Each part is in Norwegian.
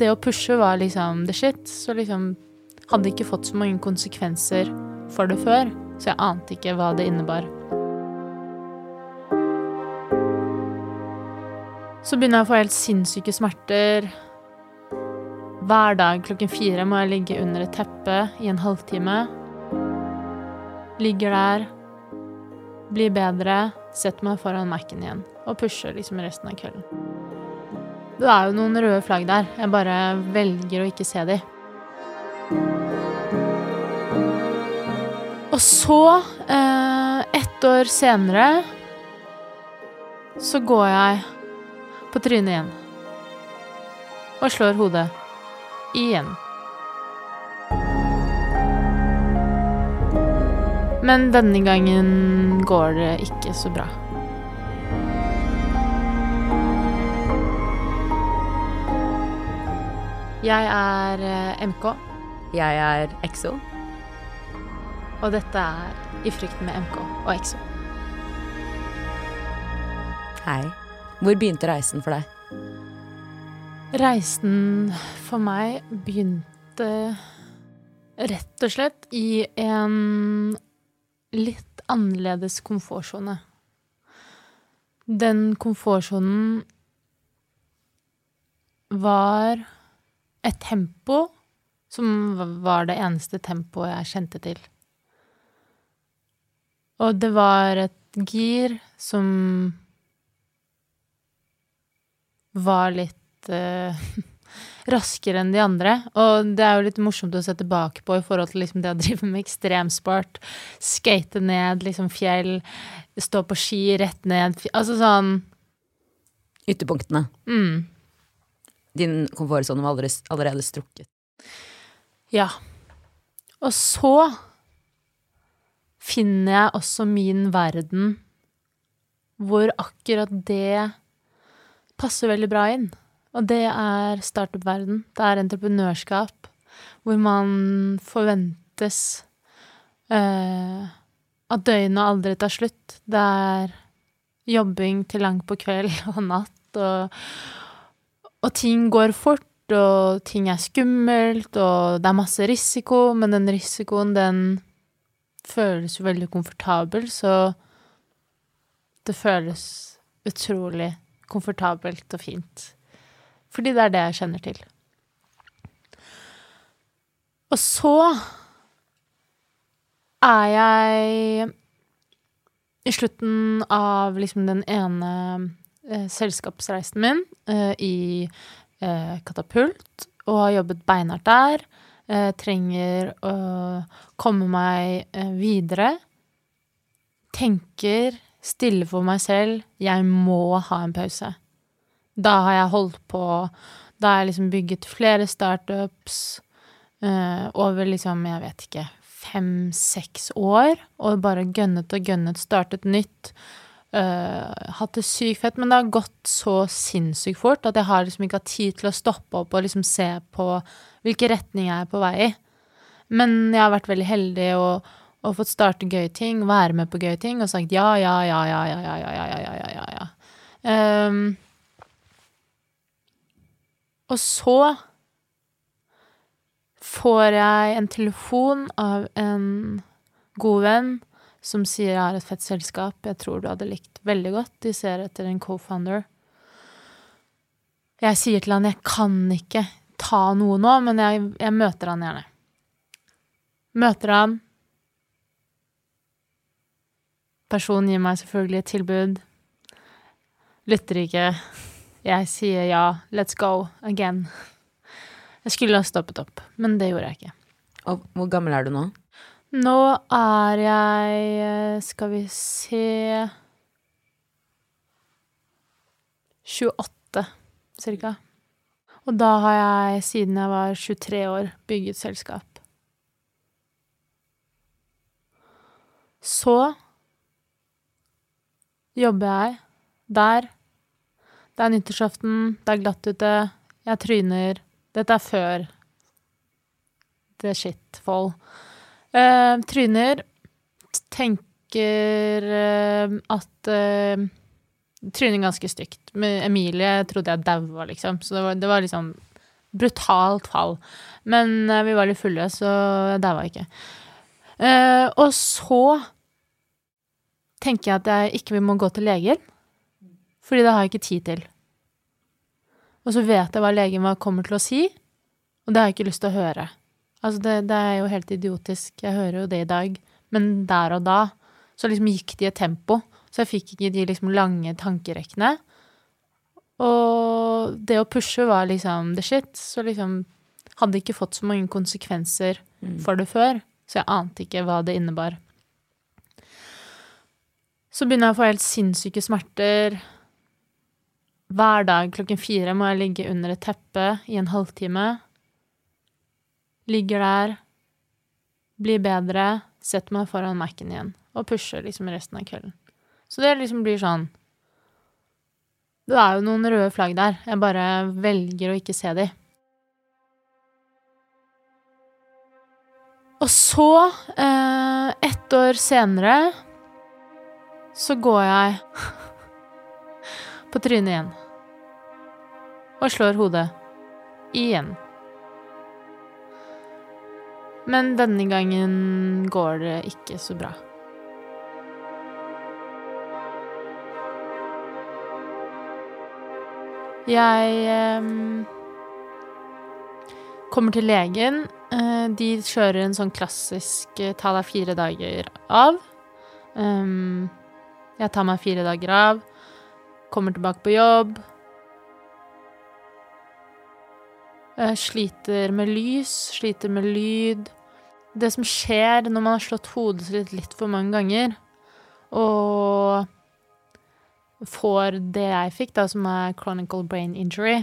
det å pushe var liksom the shit. Så liksom hadde ikke fått så mange konsekvenser for det før. Så jeg ante ikke hva det innebar. Så begynner jeg å få helt sinnssyke smerter. Hver dag klokken fire må jeg ligge under et teppe i en halvtime. Ligger der, blir bedre, setter meg foran Mac-en igjen og pusher liksom resten av kvelden. Det er jo noen røde flagg der. Jeg bare velger å ikke se de. Og så, eh, ett år senere, så går jeg på trynet igjen. Og slår hodet igjen. Men denne gangen går det ikke så bra. Jeg er eh, MK, Jeg er Exo. og dette er I frykten med MK og EXO. Hei. Hvor begynte reisen for deg? Reisen for meg begynte rett og slett i en litt annerledes komfortsone. Den komfortsonen var et tempo som var det eneste tempoet jeg kjente til. Og det var et gir som var litt eh, raskere enn de andre. Og det er jo litt morsomt å se tilbake på i forhold til liksom det å drive med ekstremsport. Skate ned liksom fjell, stå på ski rett ned Altså sånn Ytterpunktene. mm, Din komfortsone var allerede, strukket. Ja. Og så finner jeg også min verden hvor akkurat det passer veldig bra inn. Og det er startup-verden. Det er entreprenørskap. Hvor man forventes uh, at døgnet aldri tar slutt. Det er jobbing til langt på kveld og natt, og, og ting går fort, og ting er skummelt, og det er masse risiko, men den risikoen, den føles jo veldig komfortabel, så det føles utrolig komfortabelt og fint. Fordi det er det jeg kjenner til. Og så er jeg i slutten av liksom den ene selskapsreisen min eh, i eh, Katapult, og har jobbet beinhardt der. Eh, trenger å komme meg eh, videre. Tenker stille for meg selv jeg må ha en pause. Da har jeg holdt på Da har jeg liksom bygget flere startups eh, over liksom, jeg vet ikke, fem-seks år, og bare gønnet og gønnet, startet nytt. Eh, hatt det sykt fett, men det har gått så sinnssykt fort at jeg har liksom ikke hatt tid til å stoppe opp og liksom se på hvilken retning jeg er på vei i. Men jeg har vært veldig heldig og, og fått starte gøye ting, være med på gøye ting, og sagt ja, ja, ja, ja, ja, ja, ja, ja, ja, ja, ja. Ehm, og så får jeg en telefon av en god venn som sier jeg har et fett selskap jeg tror du hadde likt veldig godt. De ser etter en co-founder. Jeg sier til han jeg kan ikke ta noe nå, men jeg, jeg møter han gjerne. Møter han. Personen gir meg selvfølgelig et tilbud. Lytter ikke. Jeg sier ja, let's go again. Jeg skulle ha stoppet opp, men det gjorde jeg ikke. Og hvor gammel er du nå? Nå er jeg eh, Skal vi se 28, cirka. Og da har jeg, siden jeg var 23 år, bygget selskap. Så jobber jeg der. Det er nyttårsaften, det er glatt ute, jeg tryner. Dette er før the shit fall. Eh, tryner. Tenker uh, at uh, Tryner ganske stygt. Med Emilie trodde jeg daua, liksom. Så det var, det var liksom brutalt fall. Men eh, vi var litt fulle, så jeg daua ikke. Eh, og så tenker jeg at jeg ikke må gå til legen, fordi det har jeg ikke tid til. Og så vet jeg hva legen kommer til å si, og det har jeg ikke lyst til å høre. Altså, det, det er jo helt idiotisk, jeg hører jo det i dag, men der og da så liksom gikk de i et tempo, så jeg fikk ikke de liksom lange tankerekkene. Og det å pushe var liksom the shit, så liksom hadde ikke fått så mange konsekvenser for det før, så jeg ante ikke hva det innebar. Så begynner jeg å få helt sinnssyke smerter. Hver dag klokken fire må jeg ligge under et teppe i en halvtime. Ligger der, blir bedre, setter meg foran Mac-en igjen og pusher liksom resten av kvelden. Så det liksom blir sånn Det er jo noen røde flagg der. Jeg bare velger å ikke se de. Og så, eh, ett år senere, så går jeg på trynet igjen. Og slår hodet. Igjen. Men denne gangen går det ikke så bra. Jeg eh, kommer til legen. Eh, de kjører en sånn klassisk eh, ta deg fire dager av. Um, jeg tar meg fire dager av, kommer tilbake på jobb. Jeg sliter med lys, sliter med lyd. Det som skjer når man har slått hodet sitt litt for mange ganger, og får det jeg fikk, da, som er chronical brain injury,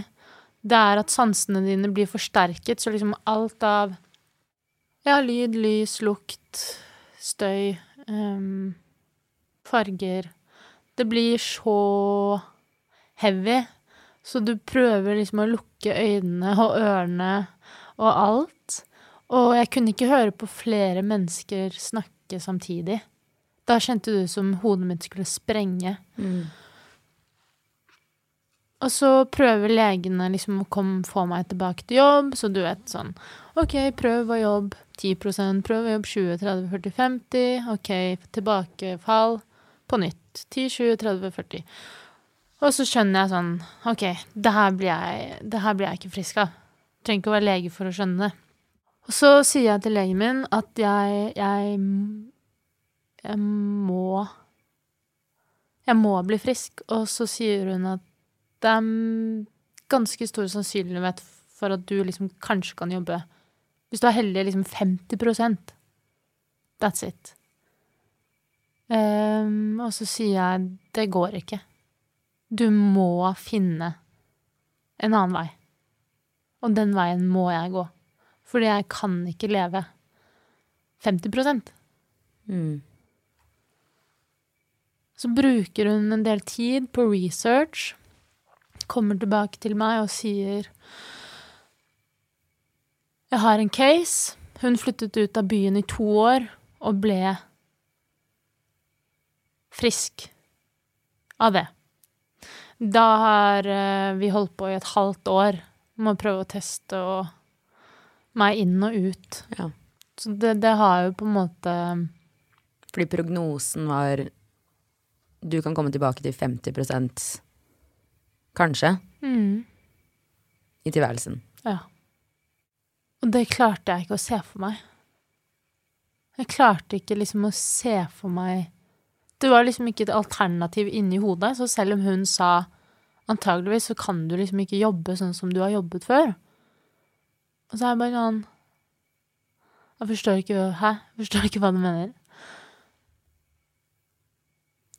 det er at sansene dine blir forsterket, så liksom alt av ja, lyd, lys, lukt, støy, um, farger Det blir så heavy, så du prøver liksom å lukke øynene og ørene og alt. Og jeg kunne ikke høre på flere mennesker snakke samtidig. Da kjente det ut som hodet mitt skulle sprenge. Mm. Og så prøver legene liksom å komme, få meg tilbake til jobb, så du vet sånn OK, prøv å jobbe 10 prøv å jobbe 20, 30, 40, 50. OK, tilbakefall på nytt. 10, 20, 30, 40. Og så skjønner jeg sånn OK, det her blir jeg, det her blir jeg ikke frisk av. Trenger ikke å være lege for å skjønne det. Og så sier jeg til legen min at jeg, jeg Jeg må Jeg må bli frisk. Og så sier hun at det er ganske stor sannsynlighet for at du liksom kanskje kan jobbe Hvis du er heldig, liksom 50% That's it. Um, og så sier jeg det går ikke. Du må finne en annen vei. Og den veien må jeg gå. Fordi jeg kan ikke leve 50 Mm. Så bruker hun en del tid på research, kommer tilbake til meg og sier Jeg har en case. Hun flyttet ut av byen i to år og ble frisk av det. Da har eh, vi holdt på i et halvt år med å prøve å teste og meg inn og ut. Ja. Så det, det har jo på en måte Fordi prognosen var du kan komme tilbake til 50 kanskje, mm, i tilværelsen. Ja. Og det klarte jeg ikke å se for meg. Jeg klarte ikke liksom å se for meg Det var liksom ikke et alternativ inni hodet, så selv om hun sa antageligvis så kan du liksom ikke jobbe sånn som du har jobbet før. Og så er jeg bare sånn Jeg forstår ikke Hæ? Jeg forstår ikke hva du mener.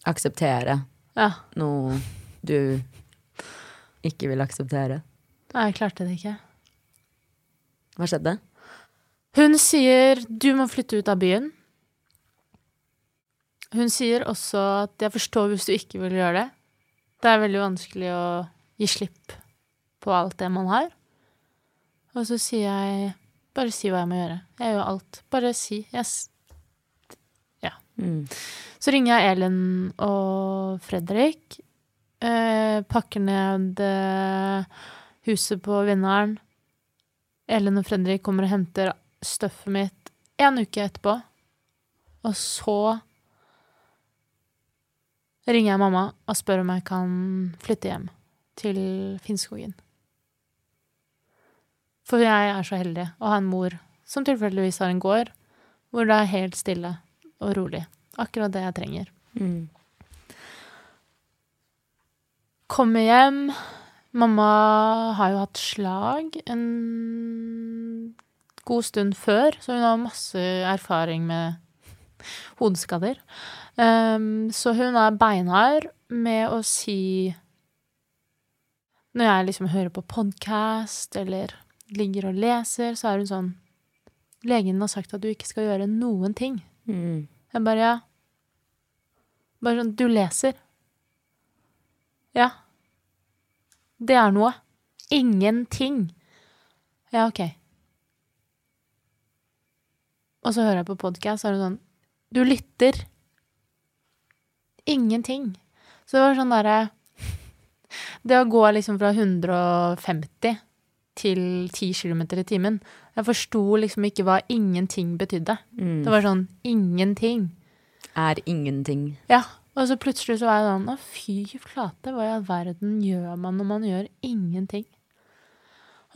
Akseptere Ja. noe du ikke vil akseptere. Nei, jeg klarte det ikke. Hva skjedde? Hun sier du må flytte ut av byen. Hun sier også at jeg forstår hvis du ikke vil gjøre det. Det er veldig vanskelig å gi slipp på alt det man har. Og så sier jeg bare si hva jeg må gjøre. Jeg gjør alt. Bare si. Jeg Ja. Mm. Så ringer jeg Elin og Fredrik. Eh, pakker ned eh, huset på Vinneren. Elin og Fredrik kommer og henter støffet mitt en uke etterpå. Og så ringer jeg mamma og spør om jeg kan flytte hjem til Finnskogen. For jeg er så heldig å ha en mor som tilfeldigvis har en gård hvor det er helt stille og rolig. Akkurat det jeg trenger. Mm. Kommer hjem. Mamma har jo hatt slag en god stund før, så hun har masse erfaring med hodeskader. Um, så hun er beinhard med å si Når jeg liksom hører på podkast eller ligger og leser, så er hun sånn Legen har sagt at du ikke skal gjøre noen ting. Mm. Jeg bare ja. Bare sånn Du leser. Ja. Det er noe. Ingenting. Ja, OK. Og så hører jeg på podkast, så er det sånn Du lytter. Ingenting. Så det var sånn derre Det å gå liksom fra 150 til 10 km i timen Jeg forsto liksom ikke hva ingenting betydde. Mm. Det var sånn ingenting. Er ingenting. Ja, og så plutselig så var jeg sånn Å, fy flate, hva i all verden gjør man når man gjør ingenting?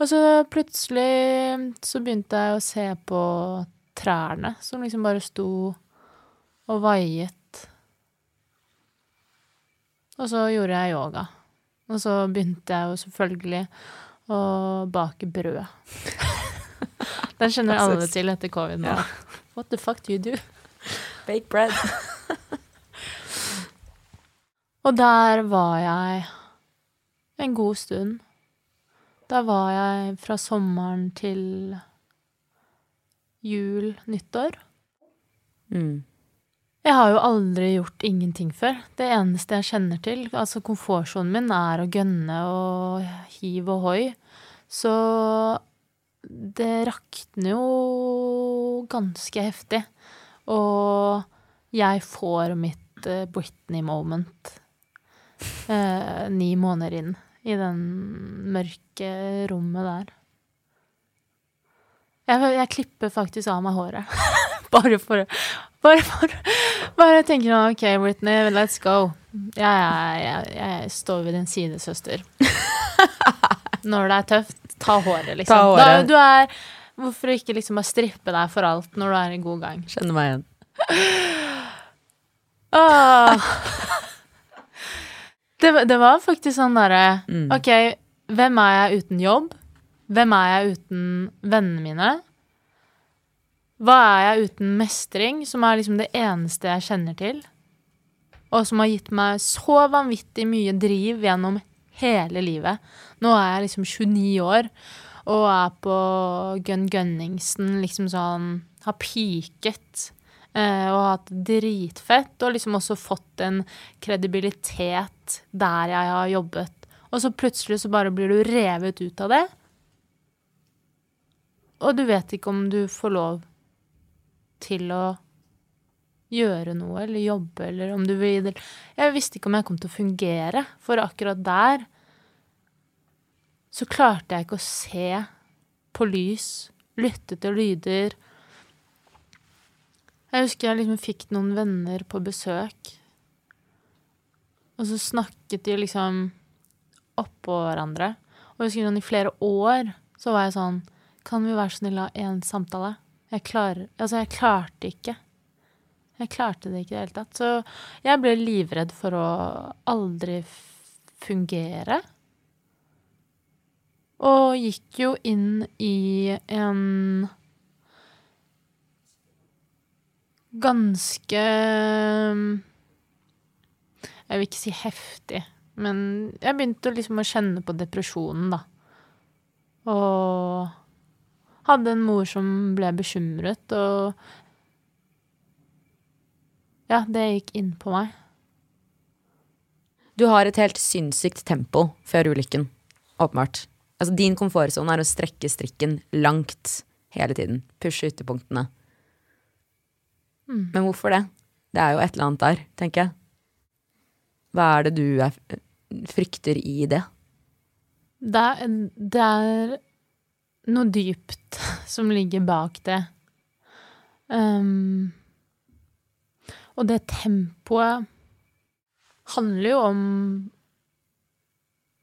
Og så plutselig så begynte jeg å se på trærne som liksom bare sto og vaiet. Og så gjorde jeg yoga. Og så begynte jeg jo selvfølgelig å bake brød. Den kjenner alle til etter covid nå. Ja. What the fuck do you do? Bake bread. Og der var jeg en god stund. Da var jeg fra sommeren til jul, nyttår. Mm. Jeg har jo aldri gjort ingenting før. Det eneste jeg kjenner til, altså komfortsonen min, er å gønne og hiv og hoi. Så det rakner jo ganske heftig. Og jeg får mitt eh, Britney-moment eh, ni måneder inn i den mørke rommet der. Jeg, jeg klipper faktisk av meg håret. bare for Bare bare, Bare tenker sånn OK, Britney, let's go. Jeg, jeg, jeg, står ved din side, søster. Når det er tøft, ta håret, liksom. Ta håret. Da, du er Hvorfor ikke liksom bare strippe deg for alt når du er i god gang? Kjenner meg igjen. Åh. Det, var- det var faktisk sånn derre Mm. OK, hvem er jeg uten jobb? Hvem er jeg uten vennene mine? Hva er jeg uten mestring, som er liksom det eneste jeg kjenner til? Og som har gitt meg så vanvittig mye driv gjennom hele livet. Nå er jeg liksom 29 år og er på Gun Gunningsen, liksom sånn Har peaket. Eh, og hatt dritfett, og liksom også fått en kredibilitet der jeg har jobbet. Og så plutselig så bare blir du revet ut av det. Og du vet ikke om du får lov til å gjøre noe eller jobbe, eller om du vil Jeg visste ikke om jeg kom til å fungere, for akkurat der så klarte jeg ikke å se på lys, lytte til lyder. Jeg husker jeg liksom fikk noen venner på besøk, og så snakket de liksom oppå hverandre. Og jeg husker sånn i flere år så var jeg sånn Kan vi være så snille å ha én samtale? Jeg klarer Altså, jeg klarte ikke. Jeg klarte det ikke i det hele tatt. Så jeg ble livredd for å aldri fungere. Og gikk jo inn i en ganske Jeg vil ikke si heftig, men jeg begynte liksom å kjenne på depresjonen, da. Og hadde en mor som ble bekymret, og Ja, det gikk inn på meg. Du har et helt sinnssykt tempo før ulykken, åpenbart. Altså, din komfortsone er å strekke strikken langt hele tiden. Pushe ytterpunktene. Men hvorfor det? Det er jo et eller annet der, tenker jeg. Hva er det du er, frykter i det? Det er, det er noe dypt som ligger bak det. Um, og det tempoet handler jo om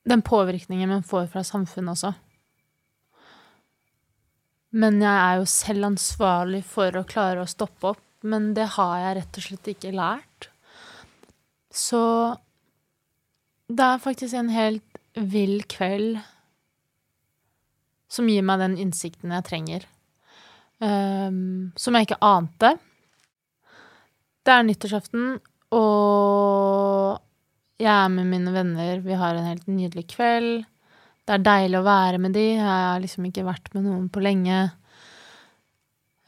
den påvirkningen man får fra samfunnet også. Men jeg er jo selv ansvarlig for å klare å stoppe opp, men det har jeg rett og slett ikke lært. Så det er faktisk en helt vill kveld som gir meg den innsikten jeg trenger. Um, som jeg ikke ante. Det er nyttårsaften, og jeg er med mine venner. Vi har en helt nydelig kveld. Det er deilig å være med de. Jeg har liksom ikke vært med noen på lenge.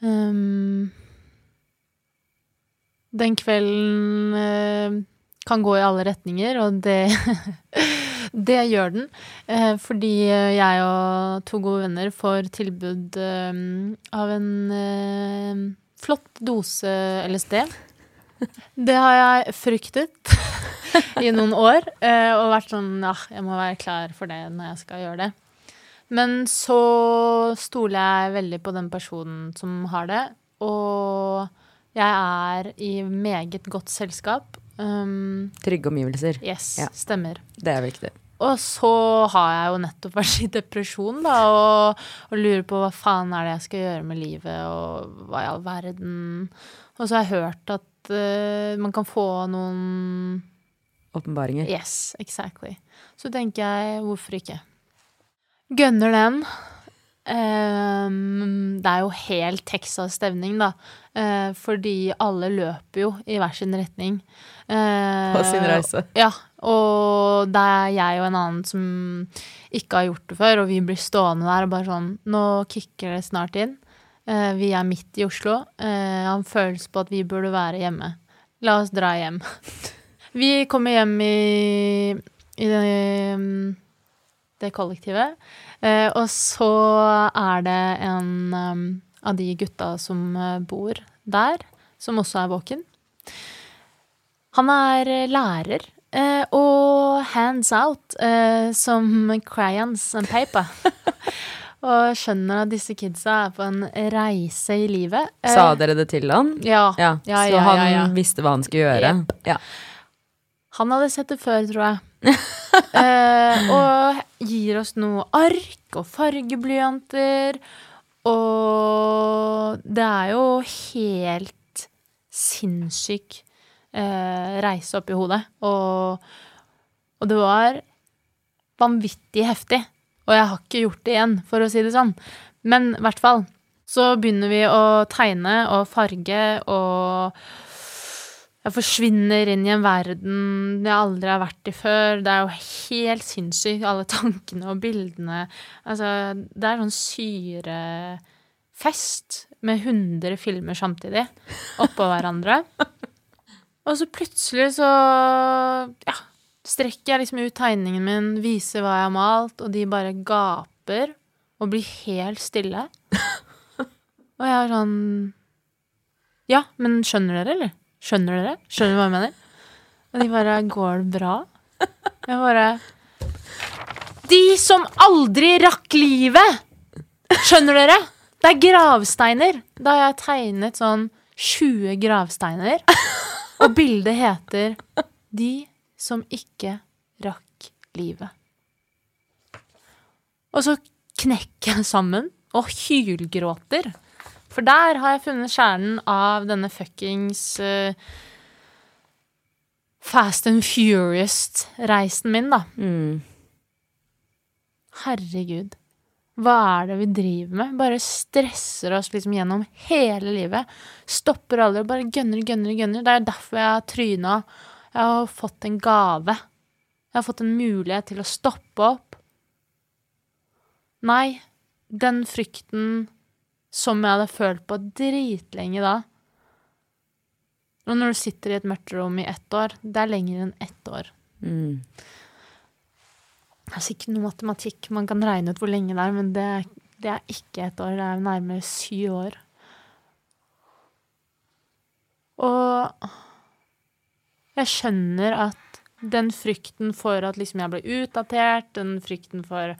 Um, den kvelden uh, kan gå i alle retninger, og det Det gjør den. Uh, fordi jeg og to gode venner får tilbud uh, av en flott dose LSD. Det har jeg fryktet i noen år og vært sånn ja, jeg må være klar for det når jeg skal gjøre det. Men så stoler jeg veldig på den personen som har det, og jeg er i meget godt selskap. Um, Trygge omgivelser. Yes, Ja. stemmer. Det er viktig. Og så har jeg jo nettopp vært i depresjon, da, og, og lurer på hva faen er det jeg skal gjøre med livet, og hva i all verden Og så har jeg hørt at uh, man kan få noen Åpenbaringer. Yes, exactly. Så tenker jeg, hvorfor ikke? Gønner den. Ehm, det er jo helt Texas-stemning, da. Uh, fordi alle løper jo i hver sin retning. Uh, På sin reise. Ja. Og det er jeg og en annen som ikke har gjort det før, og vi blir stående der og bare sånn Nå kicker det snart inn. Uh, vi er midt i Oslo. Eh, han føles på at vi burde være hjemme. La oss dra hjem. Vi kommer hjem i, i det, det kollektivet. Eh, og så er det en um, av de gutta som eh, bor der, som også er våken. Han er eh, lærer. eh, og hands out, eh, som crayons and paper. og skjønner at disse kidsa er på en reise i livet. Sa dere det til han? Ja. Ja, Ja, så ja, han ja, ja. visste hva han skulle gjøre? Ja. Han hadde sett det før, tror jeg. eh, og gir oss noe ark og fargeblyanter. Og det er jo helt sinnssyk eh, reise oppi hodet. Og, og det var vanvittig heftig. Og jeg har ikke gjort det igjen, for å si det sånn. Men i hvert fall. Så begynner vi å tegne og farge og jeg forsvinner inn i en verden jeg aldri har vært i før. Det er jo helt sinnssykt, alle tankene og bildene. Altså, det er sånn syrefest med 100 filmer samtidig oppå hverandre. Og så plutselig så ja, strekker jeg liksom ut tegningen min, viser hva jeg har malt, og de bare gaper og blir helt stille. Og jeg er sånn Ja, men skjønner dere, eller? Skjønner dere? Skjønner du hva jeg mener? Og de bare Går det bra? Jeg bare De som aldri rakk livet! Skjønner dere? Det er gravsteiner. Da har jeg tegnet sånn 20 gravsteiner. Og bildet heter 'De som ikke rakk livet'. Og så knekker jeg sammen og hylgråter. For der har jeg funnet kjernen av denne fuckings uh, Fast and Furious-reisen min, da. Mm. Herregud. Hva er det vi driver med? Bare stresser oss liksom gjennom hele livet. Stopper aldri, og bare gønner, gønner, gønner. Det er derfor jeg har tryna. Jeg har fått en gave. Jeg har fått en mulighet til å stoppe opp. Nei, den frykten som jeg hadde følt på dritlenge da Og når du sitter i et mørkt rom i ett år, det er lenger enn ett år. Mm. Det er ikke noe matematikk man kan regne ut hvor lenge det er, men det, det er ikke ett år, det er nærmere syv år. Og jeg skjønner at Den frykten for at liksom jeg blir utdatert, den frykten for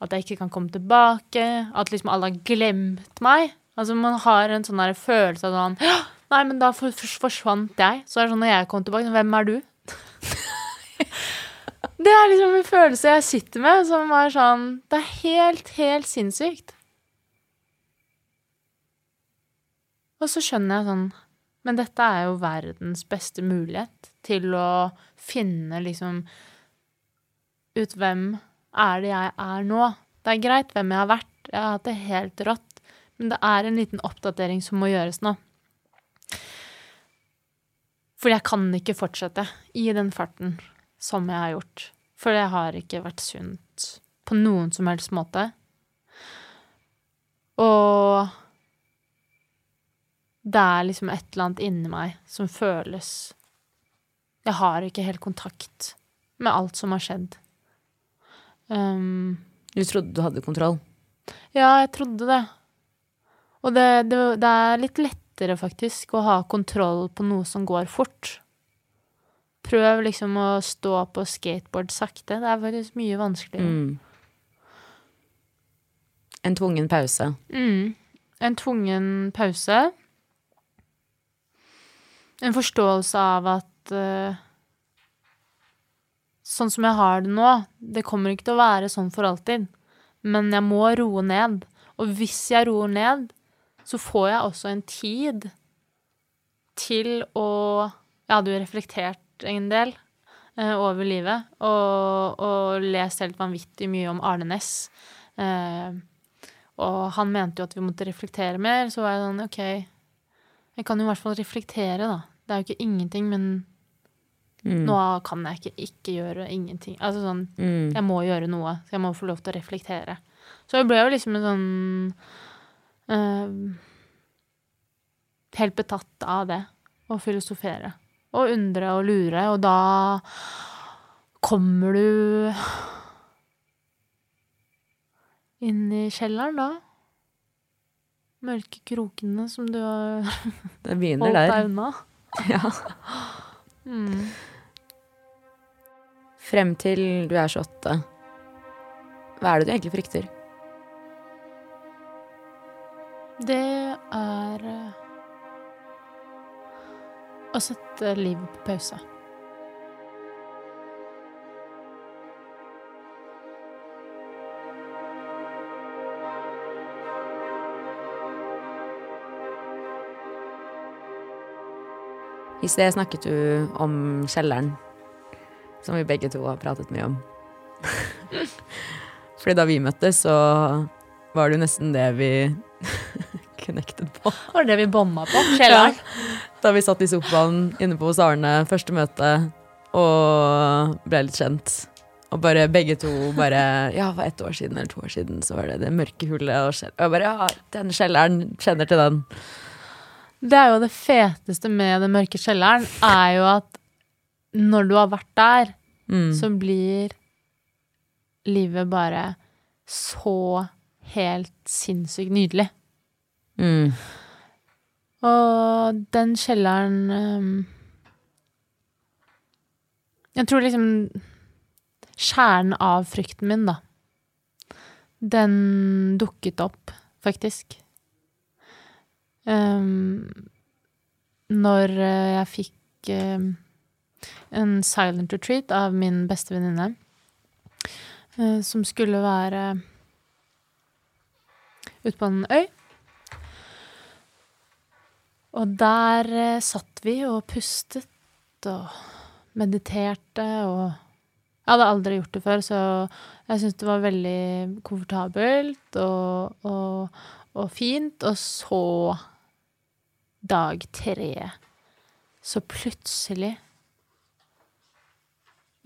at jeg ikke kan komme tilbake, at liksom alle har glemt meg. Altså Man har en sånn følelse av sånn Nei, men da for- for- forsvant jeg. Så er det sånn når jeg kom tilbake, hvem er du? det er liksom en følelse jeg sitter med, som er sånn Det er helt, helt sinnssykt. Og så skjønner jeg sånn Men dette er jo verdens beste mulighet til å finne liksom ut hvem er det jeg er nå. Det er greit hvem jeg har vært, jeg har hatt det helt rått, men det er en liten oppdatering som må gjøres nå. For jeg kan ikke fortsette i den farten som jeg har gjort. For det har ikke vært sunt på noen som helst måte. Og det er liksom et eller annet inni meg som føles Jeg har ikke helt kontakt med alt som har skjedd. Um, Du trodde du hadde kontroll. ja, jeg trodde det. Og det, det, det er litt lettere, faktisk, å ha kontroll på noe som går fort. Prøv liksom å stå på skateboard sakte. Det er faktisk mye vanskeligere. Mm. En tvungen pause. Mm. En tvungen pause. En forståelse av at uh, Sånn som jeg har det nå, det kommer ikke til å være sånn for alltid. Men jeg må roe ned. Og hvis jeg roer ned, så får jeg også en tid til å Jeg hadde jo reflektert en del uh, over livet, og, og lest helt vanvittig mye om Arne Næss. Uh, og han mente jo at vi måtte reflektere mer. Så var jeg sånn, OK, jeg kan jo i hvert fall reflektere, da. Det er jo ikke ingenting, men Mm. nå kan jeg ikke ikke gjøre ingenting. Altså sånn, Mm. jeg må gjøre noe, så jeg må få lov til å reflektere. Så jeg ble jo liksom en sånn uh, Helt betatt av det. Å filosofere. Og undre og lure. Og da kommer du inn i kjelleren, da. Mørke krokene som du har holdt der. deg unna. Ja. Mm. Frem til du er 28. Hva er det du egentlig frykter? Det er eh, å sette livet på pause. I sted snakket du om kjelleren, som vi begge to har pratet mye om. Fordi da vi møttes, så var det jo nesten det vi connected på. Var det det vi bomma på. Kjelleren. Da vi satt i sofaen inne på hos Arne, første møte, og ble litt kjent. Og bare begge to bare Ja, for ett år siden eller to år siden så var det det mørke hullet. Og, og jeg bare Ja, den kjelleren. Kjenner til den. Det er jo det feteste med den mørke kjelleren, er jo at når du har vært der, Mm. så blir livet bare så helt sinnssykt nydelig. Mm. Og den kjelleren ehm, Jeg tror liksom Kjernen av frykten min, da. Den dukket opp, faktisk. Ehm, når eh, jeg fikk ehm, en silent retreat av min beste venninne, eh, som skulle være ute på en øy. Og der eh, satt vi og pustet og mediterte og Jeg hadde aldri gjort det før, så jeg syntes det var veldig komfortabelt og, og, og fint. Og så, dag tre, så plutselig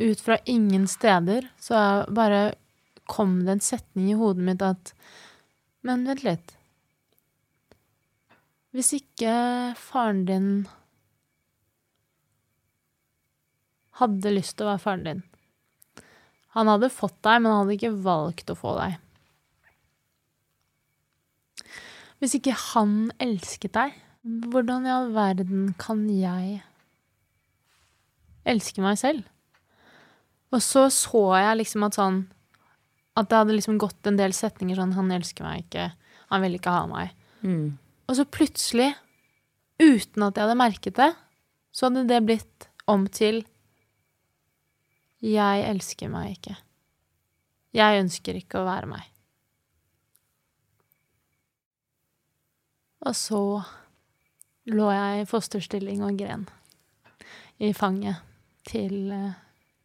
ut fra ingen steder, så bare kom det en setning i hodet mitt at Men vent litt. Hvis ikke faren din hadde lyst til å være faren din Han hadde fått deg, men han hadde ikke valgt å få deg. Hvis ikke han elsket deg, hvordan i all verden kan jeg elske meg selv? Og så så jeg liksom at sånn At det hadde liksom gått en del setninger sånn 'Han elsker meg ikke. Han vil ikke ha meg'. Mm. Og så plutselig, uten at jeg hadde merket det, så hadde det blitt om til 'Jeg elsker meg ikke'. Jeg ønsker ikke å være meg. Og så lå jeg i fosterstilling og gren i fanget til eh,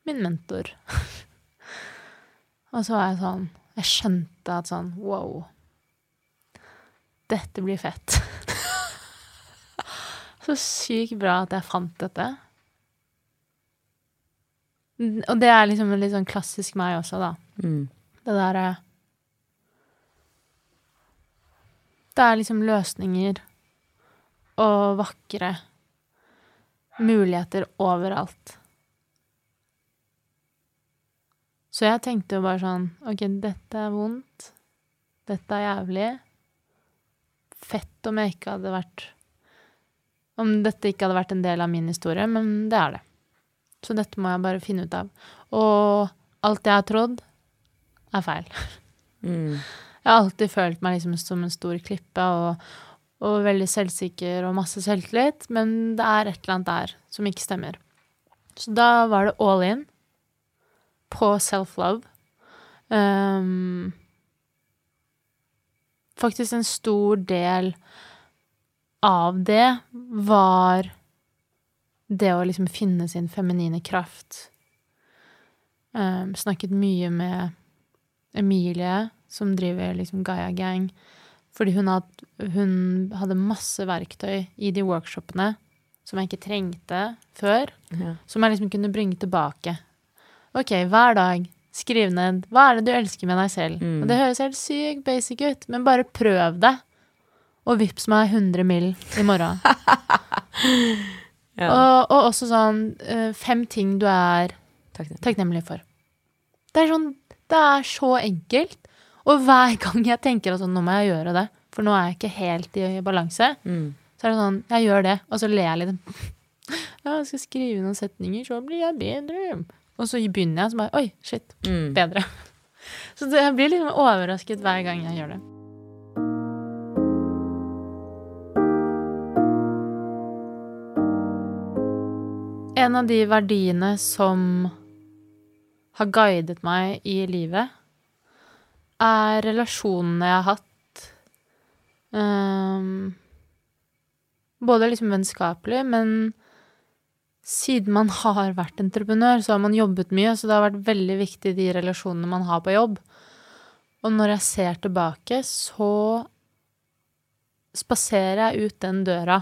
min mentor. og så var jeg sånn Jeg skjønte at sånn wow. Dette blir fett. så sykt bra at jeg fant dette. Og det er liksom litt sånn klassisk meg også, da. Mm. Det derre Det er liksom løsninger og vakre muligheter overalt. Så jeg tenkte jo bare sånn OK, dette er vondt. Dette er jævlig. Fett om jeg ikke hadde vært Om dette ikke hadde vært en del av min historie, men det er det. Så dette må jeg bare finne ut av. Og alt jeg har trodd, er feil. Mm. Jeg har alltid følt meg liksom som en stor klippe og, og veldig selvsikker og masse selvtillit, men det er et eller annet der som ikke stemmer. Så da var det all in på self-love. Um, faktisk en stor del av det var det å liksom finne sin feminine kraft. Um, snakket mye med Emilie, som driver liksom Gaia Gang, fordi hun, had, hun hadde masse verktøy i de workshopene som jeg ikke trengte før, Ja. som jeg liksom kunne bringe tilbake. Ok, hver dag, skriv ned hva er det du elsker med deg selv. Mm. Og det høres helt sykt basic ut, men bare prøv det. Og vips meg 100 mill. i morgen. Ja. og, og også sånn eh, fem ting du er Takk. Takknemlig for. Det er sånn Det er så enkelt. Og hver gang jeg tenker at sånn, nå må jeg gjøre det, for nå er jeg ikke helt i balanse, Mm. så er det sånn Jeg gjør det, og så ler jeg litt. Ja, jeg skal skrive noen setninger, så blir jeg bedre. Og så begynner jeg, så bare Oi, shit. Mm. Bedre. Så jeg blir litt overrasket hver gang jeg gjør det. En av de verdiene som har guidet meg i livet, er relasjonene jeg har hatt. um, både liksom vennskapelig, men siden man har vært entreprenør, så har man jobbet mye, så det har vært veldig viktig de relasjonene man har på jobb. Og når jeg ser tilbake, så spaserer jeg ut den døra,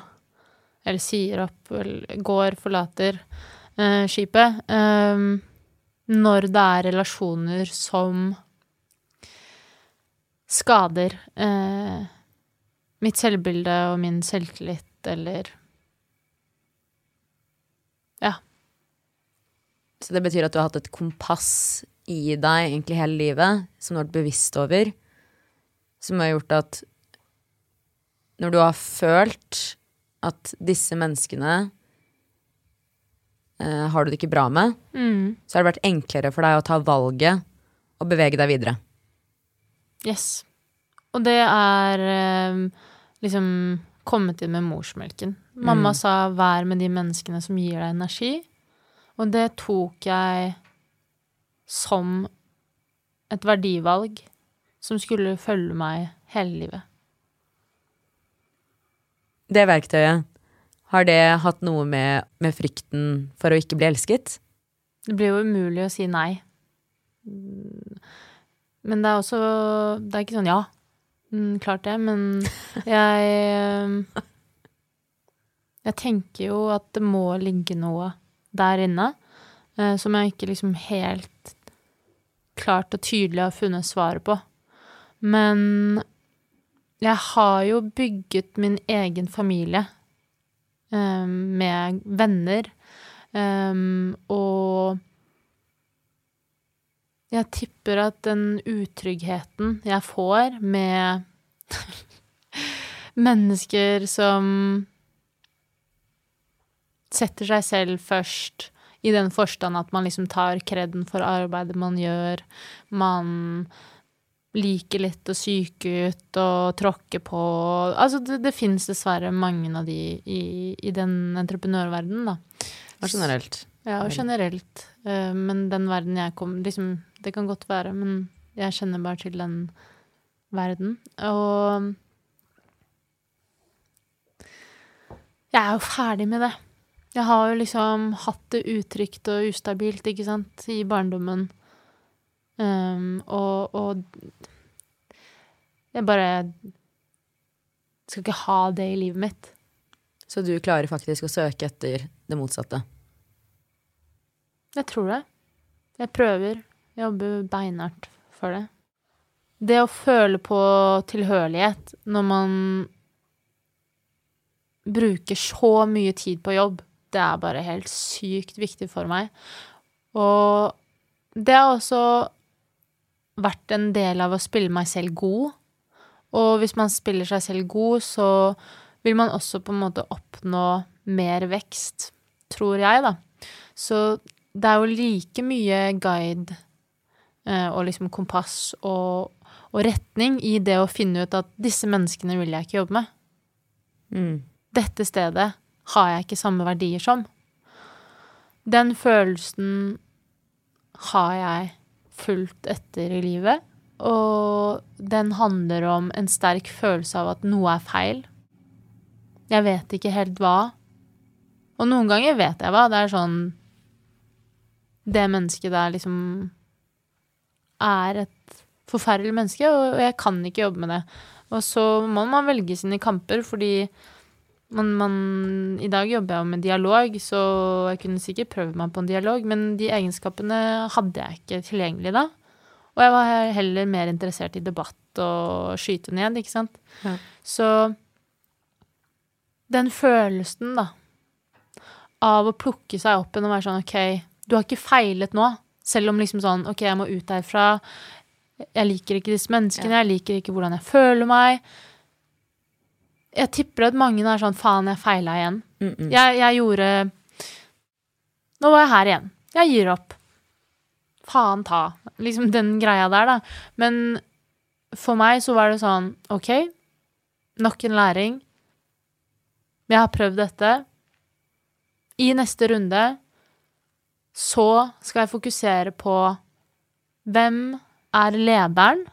eller sier opp, eller går, forlater eh, skipet, eh, når det er relasjoner som skader eh, mitt selvbilde og min selvtillit, eller Ja. Så det betyr at du har hatt et kompass i deg egentlig hele livet, som du har vært bevisst over, som har gjort at når du har følt at disse menneskene eh, har du det ikke bra med, mm, så har det vært enklere for deg å ta valget og bevege deg videre. Yes. Og det er eh, liksom kommet inn med morsmelken. Mamma Mm. sa 'vær med de menneskene som gir deg energi', og det tok jeg som et verdivalg som skulle følge meg hele livet. Det verktøyet, har det hatt noe med, med frykten for å ikke bli elsket? Det blir jo umulig å si nei. Men det er også Det er ikke sånn ja, mm, klart det, men jeg eh, Jeg tenker jo at det må ligge noe der inne eh, som jeg ikke liksom helt klart og tydelig har funnet svaret på. Men jeg har jo bygget min egen familie eh, med venner. Og jeg tipper at den utryggheten jeg får med mennesker som setter seg selv først, I den forstand at man liksom tar kreden for arbeidet man gjør. Man liker litt å psyke ut og tråkke på. Altså, det, det fins dessverre mange av de i, i den entreprenørverdenen, da. Og generelt. Ja, og generelt. Eh, men den verden jeg kom liksom, Det kan godt være, men jeg kjenner bare til den verden. Og jeg er jo ferdig med det. Jeg har jo liksom hatt det utrygt og ustabilt, ikke sant, i barndommen. Um, og, og jeg bare skal ikke ha det i livet mitt. Så du klarer faktisk å søke etter det motsatte. Jeg tror det. Jeg prøver. Jobber beinhardt for det. Det å føle på tilhørighet når man bruker så mye tid på jobb, det er bare helt sykt viktig for meg. Og det har også vært en del av å spille meg selv god. Og hvis man spiller seg selv god, så vil man også på en måte oppnå mer vekst, tror jeg, da. Så det er jo like mye guide og liksom kompass og, og retning i det å finne ut at disse menneskene vil jeg ikke jobbe med. Mm. Dette stedet har jeg ikke samme verdier som. Den følelsen har jeg fulgt etter i livet, og den handler om en sterk følelse av at noe er feil. Jeg vet ikke helt hva. Og noen ganger vet jeg hva. Det er sånn Det mennesket der liksom er et forferdelig menneske, og jeg kan ikke jobbe med det. Og så må man velge sine kamper, fordi man, man, I dag jobber jeg med dialog, så jeg kunne sikkert prøvd meg på en dialog, men de egenskapene hadde jeg ikke tilgjengelig da. Og jeg var heller mer interessert i debatt og skyte ned, ikke sant. Ja. Så den følelsen, da, av å plukke seg opp igjen og være sånn OK, du har ikke feilet nå, selv om liksom sånn OK, jeg må ut derfra. Jeg liker ikke disse menneskene, jeg liker ikke hvordan jeg føler meg. Jeg tipper at mange er sånn faen, jeg feila igjen. Mm -mm. Jeg, jeg gjorde Nå var jeg her igjen. Jeg gir opp. Faen ta. Liksom den greia der, da. Men for meg så var det sånn OK, nok en læring. Jeg har prøvd dette. I neste runde så skal jeg fokusere på hvem er lederen?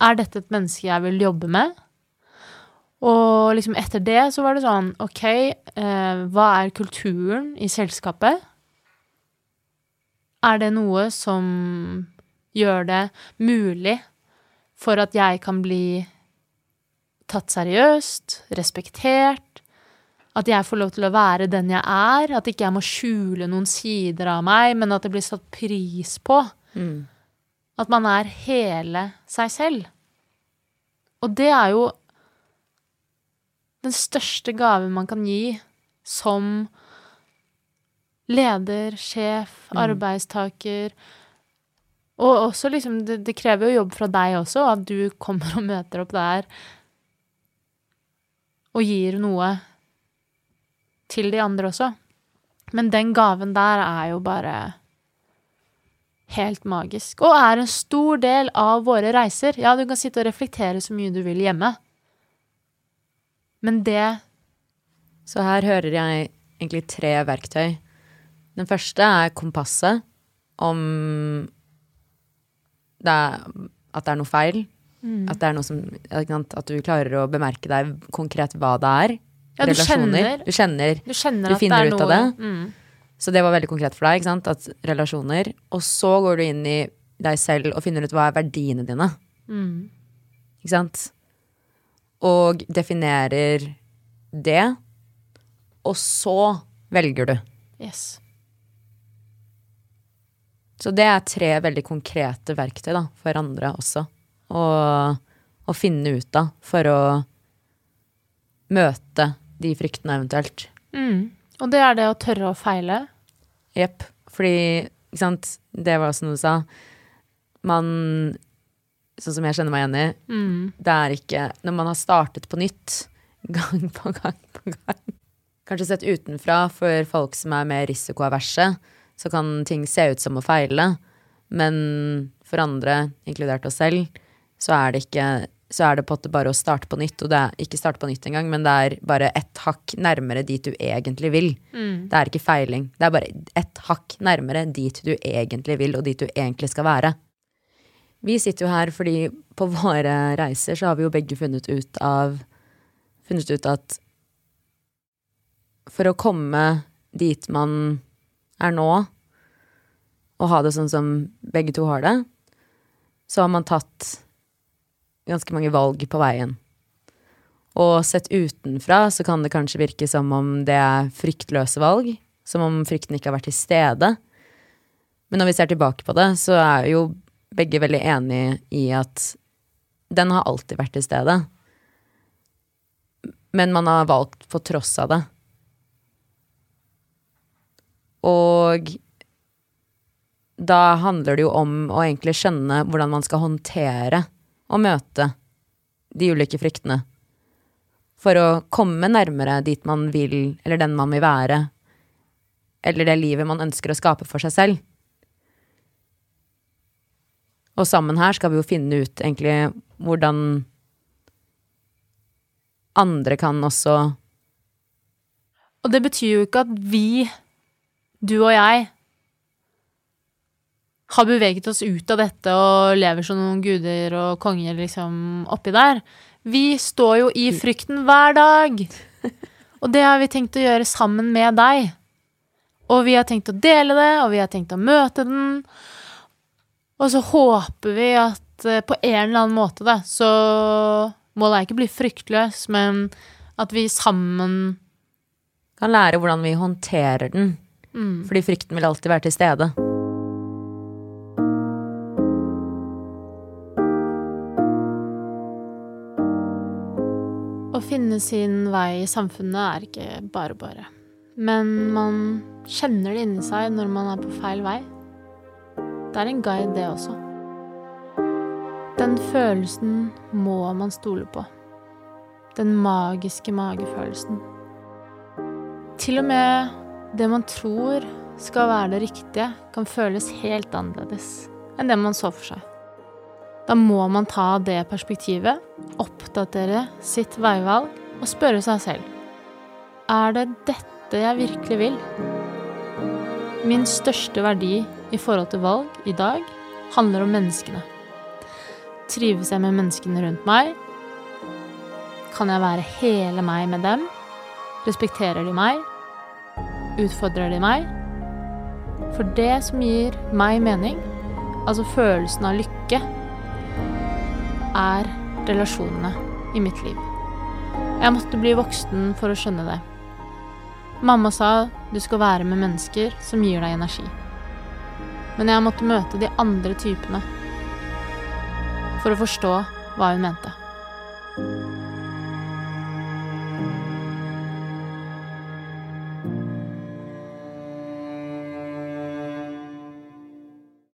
Er dette et menneske jeg vil jobbe med? Og liksom etter det så var det sånn OK, eh, hva er kulturen i selskapet? Er det noe som gjør det mulig for at jeg kan bli tatt seriøst, respektert? At jeg får lov til å være den jeg er? At ikke jeg må skjule noen sider av meg, men at det blir satt pris på? Mm. At man er hele seg selv. Og det er jo den største gaven man kan gi som leder, sjef, Mm. arbeidstaker. Og også liksom, det, det krever jo jobb fra deg også, at du kommer og møter opp der og gir noe til de andre også. Men den gaven der er jo bare helt magisk. Og er en stor del av våre reiser. Ja, du kan sitte og reflektere så mye du vil hjemme. Men det Så her hører jeg egentlig tre verktøy. Den første er kompasset. Om det er, at det er noe feil. At, det er noe som, at du klarer å bemerke deg konkret hva det er. Ja, du kjenner- Du kjenner. Du kjenner Du finner det er ut av noe det? Mm. Så det var veldig konkret for deg. ikke sant? At relasjoner. Og så går du inn i deg selv og finner ut hva er verdiene dine. Mm. Ikke sant? Og definerer det. Og så velger du. Yes. Så det er tre veldig konkrete verktøy da, for andre også. Å, å finne ut av for å møte de fryktene eventuelt. Mm. Og det er det å tørre å feile. Jepp. Fordi, ikke sant, det var også noe du sa. Man, sånn som jeg kjenner meg igjen i, Mm. det er ikke Når man har startet på nytt, gang på gang på gang Kanskje sett utenfra for folk som er mer risikoaverse, så kan ting se ut som å feile. Men for andre, inkludert oss selv, så er det ikke så er det på en måte bare å starte på nytt. Og det er ikke starte på nytt engang, men det er bare ett hakk nærmere dit du egentlig vil. Mm. Det er ikke feiling. Det er bare ett hakk nærmere dit du egentlig vil, og dit du egentlig skal være. Vi sitter jo her fordi på våre reiser så har vi jo begge funnet ut av Funnet ut at for å komme dit man er nå, og ha det sånn som begge to har det, så har man tatt ganske mange valg på veien. Og sett utenfra så kan det kanskje virke som om det er fryktløse valg, som om frykten ikke har vært til stede. Men når vi ser tilbake på det, så er jo begge veldig enige i at den har alltid vært til stede. Men man har valgt på tross av det. Og da handler det jo om å egentlig skjønne hvordan man skal håndtere og møte de ulike fryktene. For å komme nærmere dit man vil, eller den man vil være. Eller det livet man ønsker å skape for seg selv. Og sammen her skal vi jo finne ut egentlig hvordan andre kan også Og det betyr jo ikke at vi, du og jeg, har beveget oss ut av dette og lever som noen guder og konger liksom oppi der. Vi står jo i frykten hver dag. Og det har vi tenkt å gjøre sammen med deg. Og vi har tenkt å dele det, og vi har tenkt å møte den. Og så håper vi at eh, på en eller annen måte, da, så Målet er ikke å bli fryktløs, men at vi sammen kan lære hvordan vi håndterer den. mm, Fordi frykten vil alltid være til stede. Finne sin vei i samfunnet er ikke bare bare. Men man kjenner det inni seg når man er på feil vei. Det er en guide, det også. Den følelsen må man stole på. Den magiske magefølelsen. Til og med det man tror skal være det riktige, kan føles helt annerledes enn det man så for seg. Da må man ta det perspektivet, oppdatere sitt veivalg og spørre seg selv Er det dette jeg virkelig vil? Min største verdi i forhold til valg i dag handler om menneskene. Trives jeg med menneskene rundt meg? Kan jeg være hele meg med dem? Respekterer de meg? Utfordrer de meg? For det som gir meg mening, altså følelsen av lykke, er relasjonene i mitt liv. Jeg måtte bli voksen for å skjønne det. Mamma sa du skal være med mennesker som gir deg energi. Men jeg måtte møte de andre typene for å forstå hva hun mente.